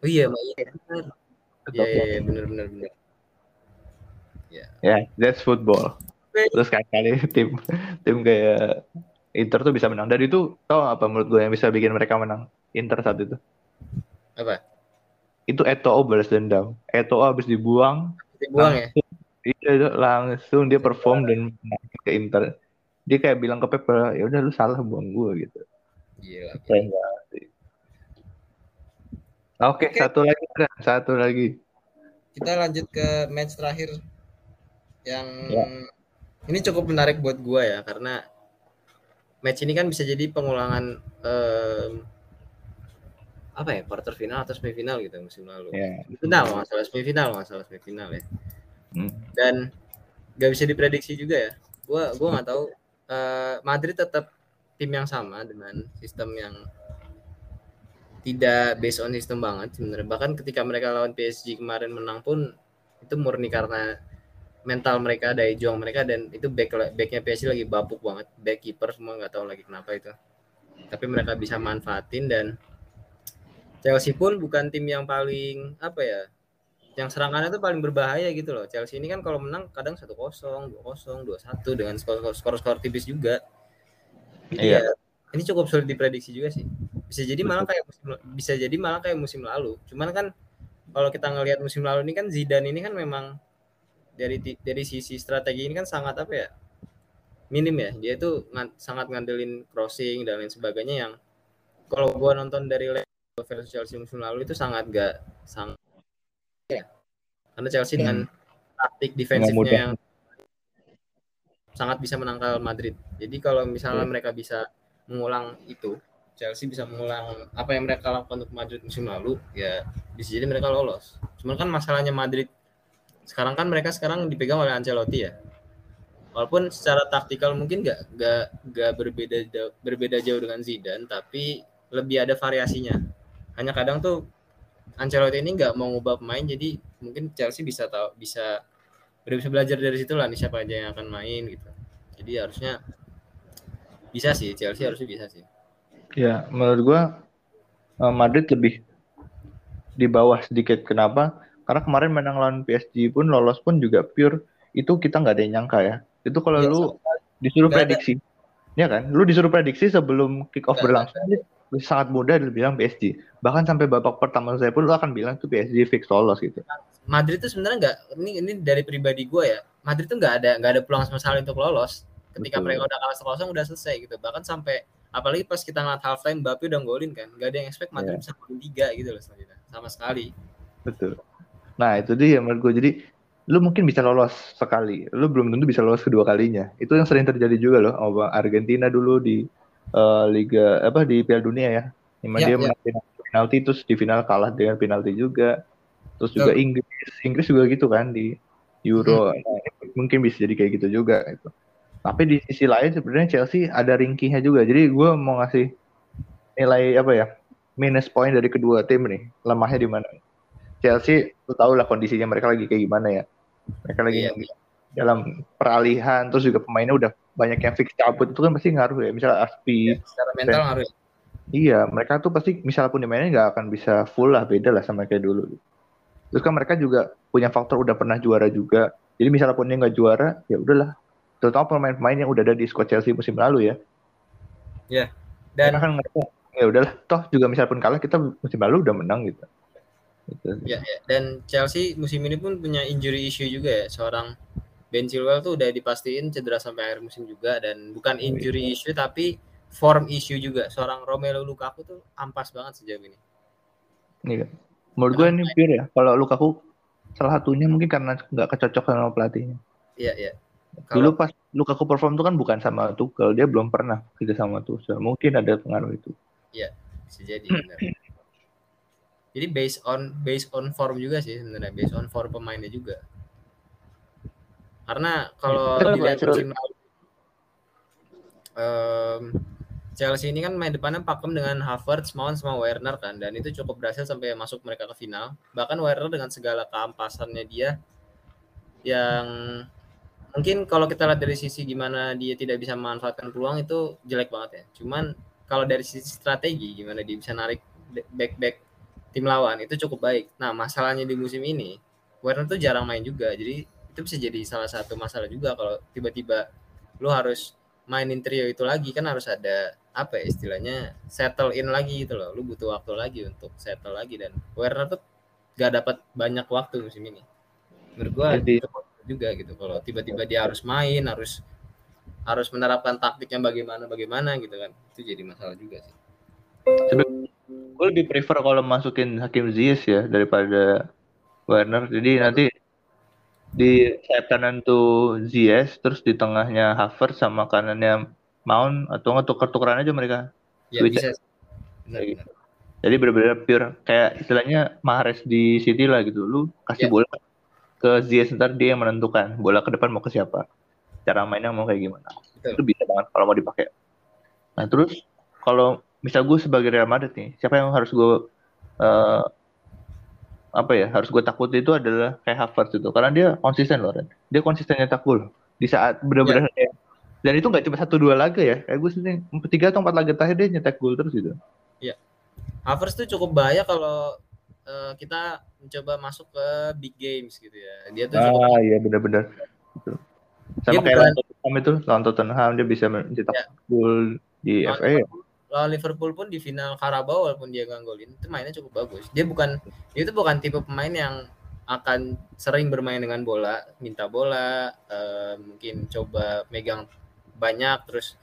Oh iya, sama Inter. Iya, iya, iya, benar benar benar. Ya, yeah, that's football. Terus kayak kali tim tim kayak Inter tuh bisa menang. Dan itu tau apa menurut gue yang bisa bikin mereka menang Inter saat itu? Apa? Itu Eto'o balas dendam. Eto'o habis dibuang. Dibuang ya? Iya, langsung dia perform dan ke Inter. Dia kayak bilang ke Pep, ya udah lu salah buang gue gitu. Gila. Oke, okay, okay. satu lagi, satu lagi. Kita lanjut ke match terakhir yang ya. ini cukup menarik buat gue ya karena match ini kan bisa jadi pengulangan um, apa ya quarter final atau semifinal gitu musim lalu. Yeah. Final masalah semifinal masalah semifinal ya. Hmm. Dan gak bisa diprediksi juga ya. Gua gua nggak tahu uh, Madrid tetap tim yang sama dengan sistem yang tidak based on sistem banget sebenarnya. Bahkan ketika mereka lawan PSG kemarin menang pun itu murni karena mental mereka, daya juang mereka dan itu back backnya PSG lagi babuk banget, back keeper semua nggak tahu lagi kenapa itu. Tapi mereka bisa manfaatin dan Chelsea pun bukan tim yang paling apa ya yang serangannya itu paling berbahaya gitu loh. Chelsea ini kan kalau menang kadang satu kosong, dua kosong, dua satu dengan skor skor skor tipis juga. Jadi iya. ya, ini cukup sulit diprediksi juga sih. Bisa jadi malah kayak musim, bisa jadi malah kayak musim lalu. Cuman kan kalau kita ngelihat musim lalu ini kan Zidane ini kan memang dari dari sisi strategi ini kan sangat apa ya? minim ya. Dia itu sangat ngandelin crossing dan lain sebagainya yang kalau gua nonton dari versus Chelsea musim lalu itu sangat gak sangat ya karena Chelsea hmm. dengan taktik defensifnya yang sangat bisa menangkal Madrid. Jadi kalau misalnya mereka bisa mengulang itu, Chelsea bisa mengulang apa yang mereka lakukan untuk Madrid musim lalu, ya bisa jadi mereka lolos. Cuman kan masalahnya Madrid sekarang kan mereka sekarang dipegang oleh Ancelotti ya. Walaupun secara taktikal mungkin gak, gak, gak berbeda berbeda jauh dengan Zidane, tapi lebih ada variasinya. Hanya kadang tuh Ancelotti ini nggak mau ngubah pemain, jadi mungkin Chelsea bisa tahu bisa udah bisa belajar dari situ lah nih siapa aja yang akan main gitu. Jadi harusnya bisa sih Chelsea harusnya bisa sih. Ya, menurut gua eh, Madrid lebih di bawah sedikit. Kenapa? Karena kemarin menang lawan PSG pun lolos pun juga pure itu kita nggak ada yang nyangka ya. Itu kalau ya, lu disuruh gak prediksi, ada. ya kan? Lu disuruh prediksi sebelum kick off berlangsung, ada. Sangat mudah dibilang PSG. Bahkan sampai babak pertama saya pun lu akan bilang tuh PSG fix lolos gitu. Madrid tuh sebenarnya nggak ini ini dari pribadi gue ya. Madrid tuh nggak ada nggak ada peluang sama sekali untuk lolos. Ketika Betul. mereka udah kalah kosong udah selesai gitu. Bahkan sampai apalagi pas kita ngeliat half time Mbappe udah golin kan gak ada yang expect Madrid yeah. bisa golin tiga gitu loh selanjutnya sama sekali betul nah itu dia menurut gue jadi lu mungkin bisa lolos sekali lu belum tentu bisa lolos kedua kalinya itu yang sering terjadi juga loh sama Argentina dulu di uh, Liga apa di Piala Dunia ya Di mana yeah, dia yeah. menang penalti terus di final kalah dengan penalti juga terus juga Inggris Inggris juga gitu kan di Euro hmm. nah, mungkin bisa jadi kayak gitu juga itu tapi di sisi lain sebenarnya Chelsea ada ringkihnya juga. Jadi gue mau ngasih nilai apa ya minus point dari kedua tim nih. Lemahnya di mana? Chelsea, lu tau lah kondisinya mereka lagi kayak gimana ya. Mereka lagi iya. Dalam peralihan, terus juga pemainnya udah banyak yang fix cabut itu kan pasti ngaruh ya. Misalnya Aspi. Ya, secara mental dan, ngaruh. Ya? Iya, mereka tuh pasti misalnya pun dimainin nggak akan bisa full lah, beda lah sama kayak dulu. Terus kan mereka juga punya faktor udah pernah juara juga. Jadi misalnya pun dia nggak juara, ya udahlah terutama pemain-pemain yang udah ada di squad Chelsea musim lalu ya. Ya. Dan kan ya udahlah toh juga misal pun kalah kita musim lalu udah menang gitu. gitu. Ya, ya, dan Chelsea musim ini pun punya injury issue juga ya. Seorang Ben Chilwell tuh udah dipastiin cedera sampai akhir musim juga dan bukan injury oh, issue tapi form issue juga. Seorang Romelu Lukaku tuh ampas banget sejauh ini. Iya. Menurut gue ini pure ya. Kalau Lukaku salah satunya mungkin karena nggak kecocok sama pelatihnya. Iya, iya. Dulu pas Lukaku perform itu kan bukan sama Tuchel, dia belum pernah kerja sama Tuchel. Mungkin ada pengaruh itu. Iya, bisa jadi benar. jadi based on based on form juga sih sebenarnya, based on form pemainnya juga. Karena kalau dilihat musim um, Chelsea ini kan main depannya pakem dengan Havertz, Mount sama Werner kan dan itu cukup berhasil sampai masuk mereka ke final. Bahkan Werner dengan segala keampasannya dia yang mungkin kalau kita lihat dari sisi gimana dia tidak bisa memanfaatkan peluang itu jelek banget ya. Cuman kalau dari sisi strategi gimana dia bisa narik back back tim lawan itu cukup baik. Nah masalahnya di musim ini Werner tuh jarang main juga, jadi itu bisa jadi salah satu masalah juga kalau tiba-tiba lu harus mainin trio itu lagi kan harus ada apa ya istilahnya settle in lagi gitu loh. Lu butuh waktu lagi untuk settle lagi dan Werner tuh gak dapat banyak waktu musim ini. Menurut gua jadi, juga gitu kalau tiba-tiba dia harus main harus harus menerapkan taktik yang bagaimana bagaimana gitu kan itu jadi masalah juga sih gue lebih prefer kalau masukin Hakim Ziyech ya daripada Werner jadi nanti di sayap kanan tuh Ziyech terus di tengahnya Havertz sama kanannya Mount atau nggak tuker-tukeran aja mereka. Ya, bisa benar, benar. jadi benar-benar pure kayak istilahnya Mahrez di City lah gitu. Lu kasih ya. bola ke Ziyech ntar dia yang menentukan bola ke depan mau ke siapa. Cara mainnya mau kayak gimana. Betul. itu bisa banget kalau mau dipakai. Nah terus kalau misal gue sebagai Real Madrid nih siapa yang harus gue uh, apa ya harus gue takut itu adalah kayak Havertz itu karena dia konsisten loh Ren. dia konsisten nyetak gol di saat benar-benar yeah. dan itu nggak cuma satu dua laga ya kayak gue sih tiga atau empat laga terakhir dia nyetak gol terus gitu Iya. Yeah. Havertz tuh cukup bahaya kalau uh, kita mencoba masuk ke big games gitu ya. Dia tuh Ah iya benar-benar. Sama dia kayak bukan, Tottenham itu lawan Tottenham dia bisa mencetak ya. gol di FA. Ya? Lawan Liverpool pun di final Carabao walaupun dia gak golin itu mainnya cukup bagus. Dia bukan dia itu bukan tipe pemain yang akan sering bermain dengan bola, minta bola, uh, mungkin coba megang banyak terus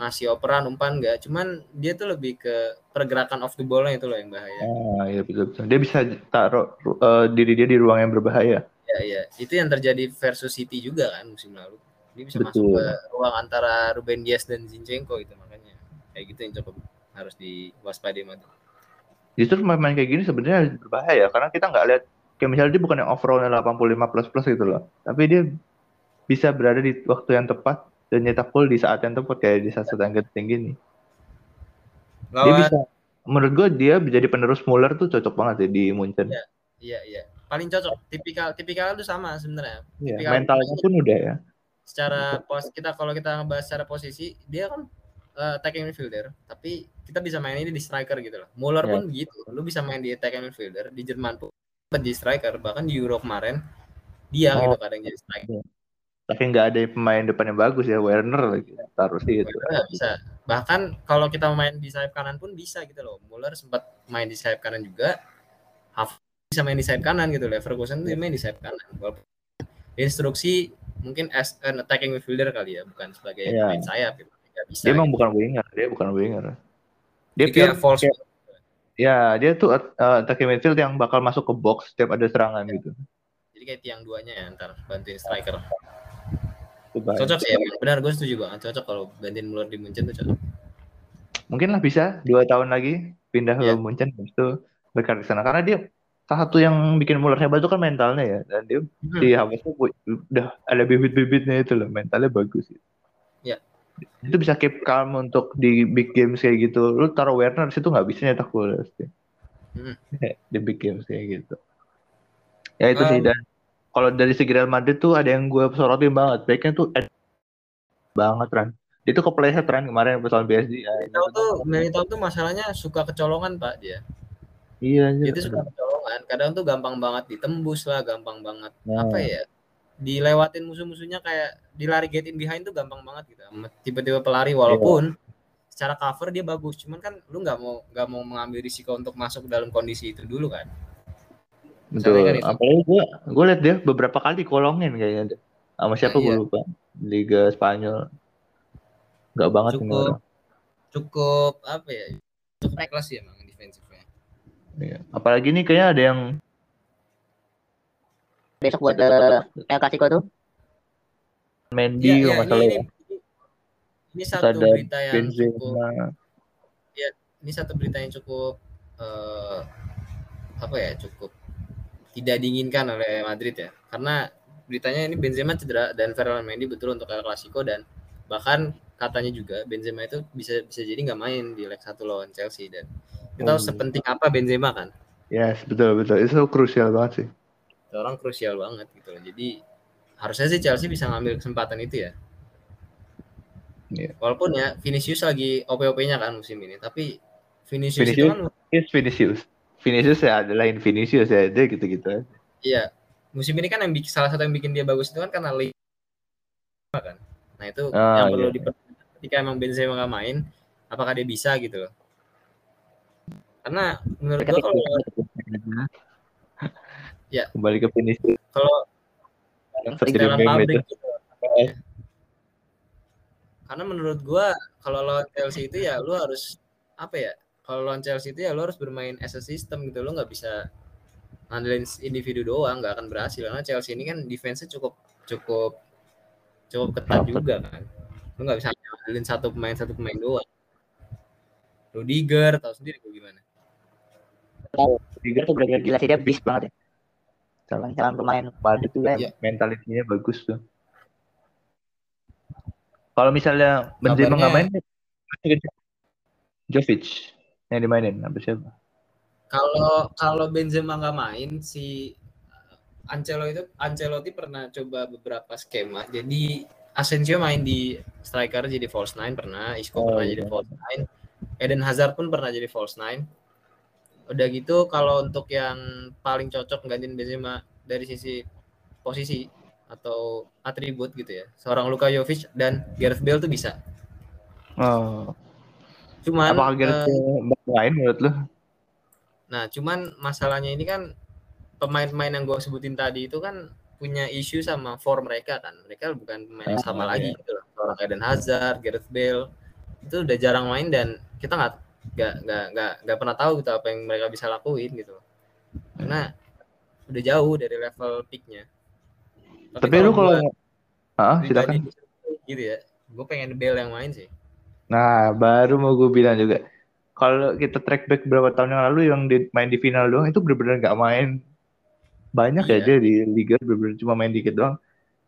ngasih operan umpan enggak cuman dia tuh lebih ke pergerakan off the ball itu loh yang bahaya. Ah iya betul betul. Dia bisa taruh uh, diri dia di ruang yang berbahaya. Ya ya itu yang terjadi versus City juga kan musim lalu. Dia bisa masuk ke ruang antara Ruben Dias dan Zinchenko itu makanya kayak gitu yang cukup harus diwaspadai mah. Justru main-main kayak gini sebenarnya berbahaya karena kita nggak lihat kayak misalnya dia bukan yang overallnya 85 plus plus gitu loh, tapi dia bisa berada di waktu yang tepat dan nyetak gol di saat yang tepat kayak di saat yang tinggi nih. Lawan... Dia bisa, menurut gue dia menjadi penerus Muller tuh cocok banget ya di Munchen. Iya, iya, iya. Paling cocok. Tipikal, tipikal itu sama sebenarnya. Iya, mentalnya pun udah ya. Secara pos kita kalau kita ngebahas secara posisi, dia kan uh, attacking midfielder, tapi kita bisa main ini di striker gitu loh. Muller yeah. pun gitu. Lu bisa main di attacking midfielder, di Jerman pun di striker, bahkan di Euro kemarin dia oh. gitu kadang jadi striker. Yeah. Tapi nggak ada pemain depan yang bagus ya, Werner lagi taruh sih itu. bisa. Bahkan kalau kita main di sayap kanan pun bisa gitu loh. Muller sempat main di sayap kanan juga. Half bisa main di sayap kanan gitu. Leverkusen dia main di sayap kanan. Walaupun instruksi mungkin as an attacking midfielder kali ya, bukan sebagai yeah. main sayap gitu. Bisa, dia emang gitu. bukan winger, dia bukan winger. Dia pure false. Kayak, ya, dia tuh uh, attacking midfield yang bakal masuk ke box setiap ada serangan ya. gitu. Jadi kayak tiang duanya ya ntar bantuin striker. Cocok sih, ya. benar gue setuju banget. Cocok kalau gantiin Muller di Munchen tuh cocok. Mungkin lah bisa dua tahun lagi pindah yeah. ke iya. Munchen itu berkarir ke sana karena dia salah satu yang bikin Muller hebat itu kan mentalnya ya dan dia hmm. di Hamas tuh udah ada bibit-bibitnya itu loh mentalnya bagus gitu. Itu bisa keep calm untuk di big games kayak gitu. Lu taruh Werner situ nggak bisa nyetak gol pasti. Hmm. di big games kayak gitu. Ya itu um, sih dan kalau dari segi Real Madrid tuh ada yang gue sorotin banget. Baiknya tuh banget Ran. Dia tuh kepleset Ran kemarin pas lawan PSG. Ya, tahu tuh, tahu tuh masalahnya suka kecolongan Pak dia. Iya, iya. Itu suka kecolongan. Kadang tuh gampang banget ditembus lah, gampang banget nah. apa ya? Dilewatin musuh-musuhnya kayak dilari get in behind tuh gampang banget gitu. Tiba-tiba pelari walaupun yeah. secara cover dia bagus, cuman kan lu nggak mau nggak mau mengambil risiko untuk masuk dalam kondisi itu dulu kan. Betul. Kan Apalagi gue gue liat dia beberapa kali kolongin kayaknya. Sama siapa nah, gue iya. lupa. Liga Spanyol. Gak banget cukup, ini Cukup apa ya? Cukup kelas ya emang defensifnya. Iya. Apalagi nih kayaknya ada yang besok buat uh, El Clasico tuh. Mendy ya, ya, masalah ini, ya. Ini, ini satu ada berita yang Benzema. cukup ya, ini satu berita yang cukup uh, apa ya cukup tidak diinginkan oleh Madrid ya karena beritanya ini Benzema cedera dan Ferland Mendy betul untuk El Clasico dan bahkan katanya juga Benzema itu bisa bisa jadi nggak main di leg satu lawan Chelsea dan kita tahu oh. sepenting apa Benzema kan yes betul betul itu krusial banget sih orang krusial banget gitu loh jadi harusnya sih Chelsea bisa ngambil kesempatan itu ya yeah. walaupun ya Vinicius lagi OP-OP-nya kan musim ini tapi Vinicius, Vinicius itu kan Vinicius Vinicius ya adalah Vinicius ya dia gitu-gitu Iya. Musim ini kan yang bikin salah satu yang bikin dia bagus itu kan karena Liga kan. Nah, itu oh, yang perlu iya. diperhatikan ketika emang Benzema nggak main, apakah dia bisa gitu loh. Karena menurut gua kalau ya kembali ke Vinicius. Kalau tinggalan pabrik gitu. Ya. Karena menurut gua kalau lawan Chelsea itu ya lu harus apa ya? kalau lawan Chelsea itu ya lo harus bermain as a system gitu lo nggak bisa ngandelin individu doang nggak akan berhasil karena Chelsea ini kan defense-nya cukup cukup cukup ketat juga kan lo nggak bisa ngandelin satu pemain satu pemain doang Rudiger tahu sendiri gue gimana Rudiger tuh benar-benar gila sih dia beast banget ya jalan-jalan pemain pada itu ya. mentalitinya bagus tuh kalau misalnya Benzema nggak main Jovic yang dimainin apa siapa? Kalau kalau Benzema nggak main si Ancelotti itu Ancelotti pernah coba beberapa skema. Jadi Asensio main di striker jadi false nine pernah, Isco oh, pernah iya. jadi false nine, Eden Hazard pun pernah jadi false nine. Udah gitu kalau untuk yang paling cocok gantiin Benzema dari sisi posisi atau atribut gitu ya. Seorang Luka Jovic dan Gareth Bale tuh bisa. Oh. Cuman apakah Gareth uh, lain menurut lu? Nah, cuman masalahnya ini kan pemain-pemain yang gue sebutin tadi itu kan punya isu sama form mereka kan. Mereka bukan pemain yang sama oh, lagi iya. gitu loh. Orang Eden Hazard, Gareth Bale itu udah jarang main dan kita nggak nggak nggak nggak nggak pernah tahu gitu apa yang mereka bisa lakuin gitu. Karena udah jauh dari level peaknya. Tapi, Tapi lu kalau Ah, pribadi silakan. gitu ya. Gue pengen Bale yang main sih. Nah, baru mau gue bilang juga. Kalau kita track back berapa tahun yang lalu yang di, main di final doang itu bener-bener nggak main banyak ya Iya. dia di liga bener-bener cuma main dikit doang.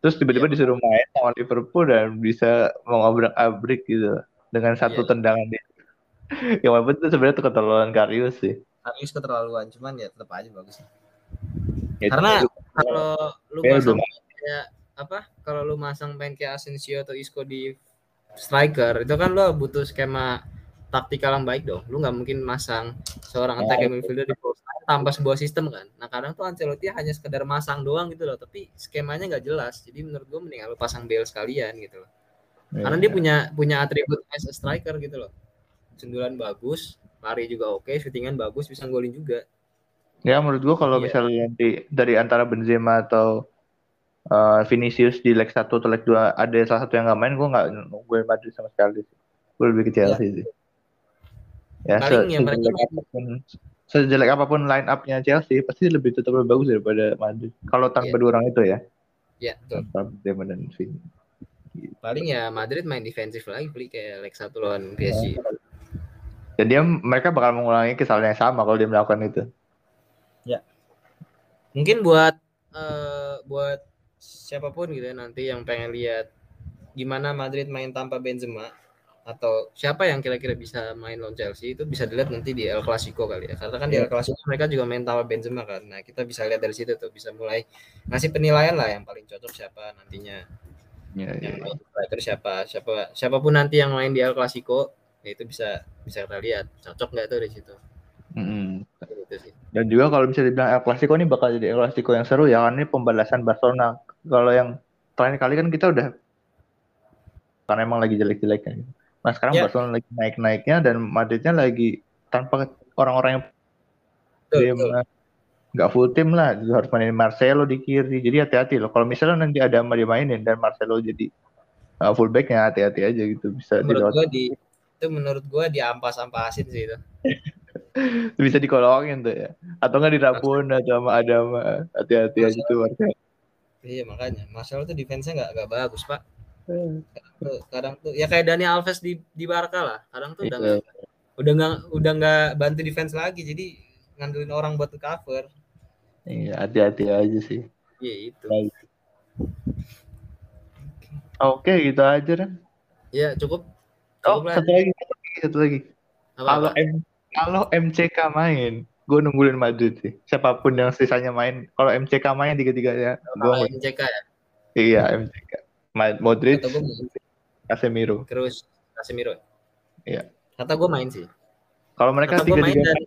Terus tiba-tiba Iya. disuruh main sama Liverpool dan bisa mengobrak-abrik gitu dengan satu Iya. tendangan dia. Yang walaupun itu sebenarnya keterlaluan Karius sih. Karius keterlaluan, cuman ya tetap aja bagus. Ya, Karena kalau lu masang kayak apa? Kalau lu masang main kayak Asensio atau Isco di striker, itu kan lu butuh skema taktikal yang baik dong. Lu nggak mungkin masang seorang attacking midfielder di post tanpa sebuah sistem kan. Nah kadang tuh Ancelotti hanya sekedar masang doang gitu loh, tapi skemanya nggak jelas. Jadi menurut gua mending lu pasang Bale sekalian gitu loh. Ya, Karena dia punya punya atribut as a striker gitu loh. Sundulan bagus, lari juga oke, shootingan bagus, bisa golin juga. Ya menurut gua kalau Iya. misalnya nanti dari antara Benzema atau uh, Vinicius di leg 1 atau leg 2 ada salah satu yang nggak main, gua nggak nungguin Madrid sama sekali sih. Gue lebih ke Chelsea sih. Ya, se- Paling yang mereka sejelek main- apa pun, sejelek apa pun line up-nya Chelsea pasti lebih tetap lebih bagus daripada Madrid. Kalau tanpa Iya. dua orang itu ya, Ya, betul. tanpa Benzema dan Vini. Paling ya Madrid main defensif lagi, beli kayak leg 1 lawan PSG. Dan dia mereka bakal mengulangi kesalahan yang sama kalau dia melakukan itu. Mungkin buat eh, buat siapa pun gitu ya nanti yang pengen lihat gimana Madrid main tanpa Benzema atau siapa yang kira-kira bisa main lawan Chelsea itu bisa dilihat nanti di El Clasico kali ya. Karena kan di El Clasico mereka juga main tanpa Benzema kan. Nah, kita bisa lihat dari situ tuh bisa mulai ngasih penilaian lah yang paling cocok siapa nantinya. Ya, ya, Yang ya. main striker siapa, siapa siapa pun nanti yang main di El Clasico ya itu bisa bisa kita lihat cocok nggak tuh di situ. Gitu sih. Dan juga kalau bisa dibilang El Clasico ini bakal jadi El Clasico yang seru ya karena ini pembalasan Barcelona. Kalau yang terakhir kali kan kita udah karena emang lagi jelek-jeleknya. Nah sekarang Ya. Barcelona lagi naik-naiknya dan Madridnya lagi tanpa orang-orang yang nggak full tim lah harus mainin Marcelo di kiri jadi hati-hati loh kalau misalnya nanti ada yang dimainin dan Marcelo jadi uh, fullbacknya hati-hati aja gitu bisa Menurut gua di itu menurut gua diampas-ampasin sih itu. bisa dikolongin tuh ya atau nggak dirabun atau sama Adama hati-hati aja tuh Marcelo Iya makanya Marcelo tuh defense-nya nggak nggak bagus pak. Kadang tuh, kadang tuh ya kayak Dani Alves di di Barca lah. Kadang tuh udah Iya. nggak udah nggak udah nggak bantu defense lagi jadi ngandelin orang buat cover. iya hati-hati aja sih Iya itu. Baik. oke gitu aja kan Ya cukup. Oh satu lagi satu lagi satu lagi kalau? M kalau MCK main gue nungguin Madrid sih siapa pun yang sisanya main kalau MCK main tiga-tiganya gue Kalau MCK ya. iya MCK Ma- Modric Kata gue main Casemiro terus Casemiro. Iya. Kata gue main sih. kalau mereka Kata tiga-tiga dan,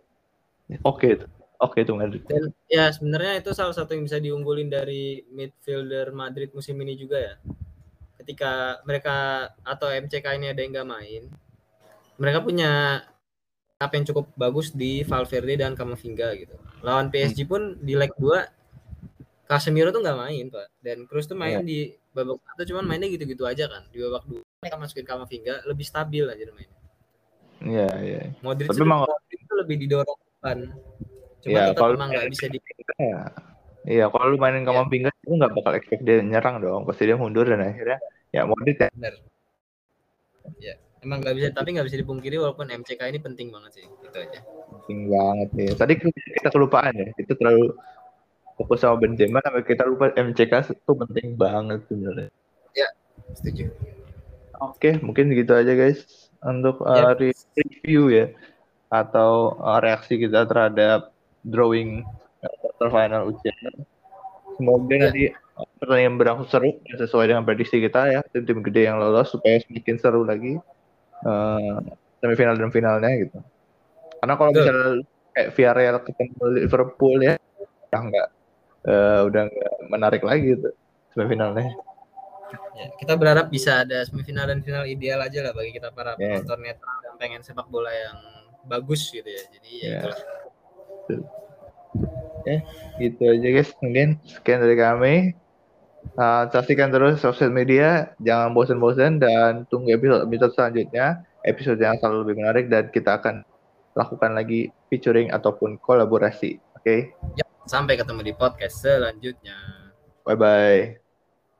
oke itu oke tuh Madrid dan ya sebenarnya itu salah satu yang bisa diunggulin dari midfielder Madrid musim ini juga ya. Ketika mereka atau MCK ini ada yang nggak main, mereka punya apa yang cukup bagus di Valverde dan Camavinga gitu. Lawan PSG pun di leg 2 Casemiro tuh nggak main, Pak. Dan Cruz tuh main di babak satu cuman mainnya gitu-gitu aja kan. Di babak dua mereka masukin Camavinga lebih stabil aja mainnya. iya iya Modric Tapi tuh lebih didorong depan. Cuma Ya, tetap kalau- emang nggak bisa di Iya. Iya, kalau lu mainin Iya. Kamavinga itu nggak bakal expect dia nyerang dong. Pasti dia mundur dan akhirnya ya Modric ya. benar. Ya, emang nggak bisa tapi nggak bisa dipungkiri walaupun MCK ini penting banget sih. Itu aja. penting banget ya. Tadi kita kelupaan ya. Kita terlalu fokus sama Benzema sampai kita lupa MCK itu penting banget sebenarnya. Setuju. Oke, mungkin gitu aja guys untuk uh, re- review ya atau uh, reaksi kita terhadap drawing quarter final UCL. Semoga Ya. nanti pertandingan berlangsung seru sesuai dengan prediksi kita ya tim-tim gede yang lolos supaya semakin seru lagi uh, semifinal dan finalnya gitu. Karena kalau misalnya kayak Villarreal ketemu Liverpool ya, udah nggak uh, udah nggak menarik lagi gitu semifinalnya. Ya, kita berharap bisa ada semifinal dan final ideal aja lah bagi kita para Ya. penonton netral yang pengen sepak bola yang bagus gitu ya. Jadi ya, Ya. itulah. gitu aja guys mungkin sekian dari kami Uh, saksikan terus sosial media jangan bosan-bosan dan tunggu episode episode selanjutnya. Episode yang selalu lebih menarik dan kita akan lakukan lagi featuring ataupun kolaborasi oke? Sampai ketemu di podcast selanjutnya. bye bye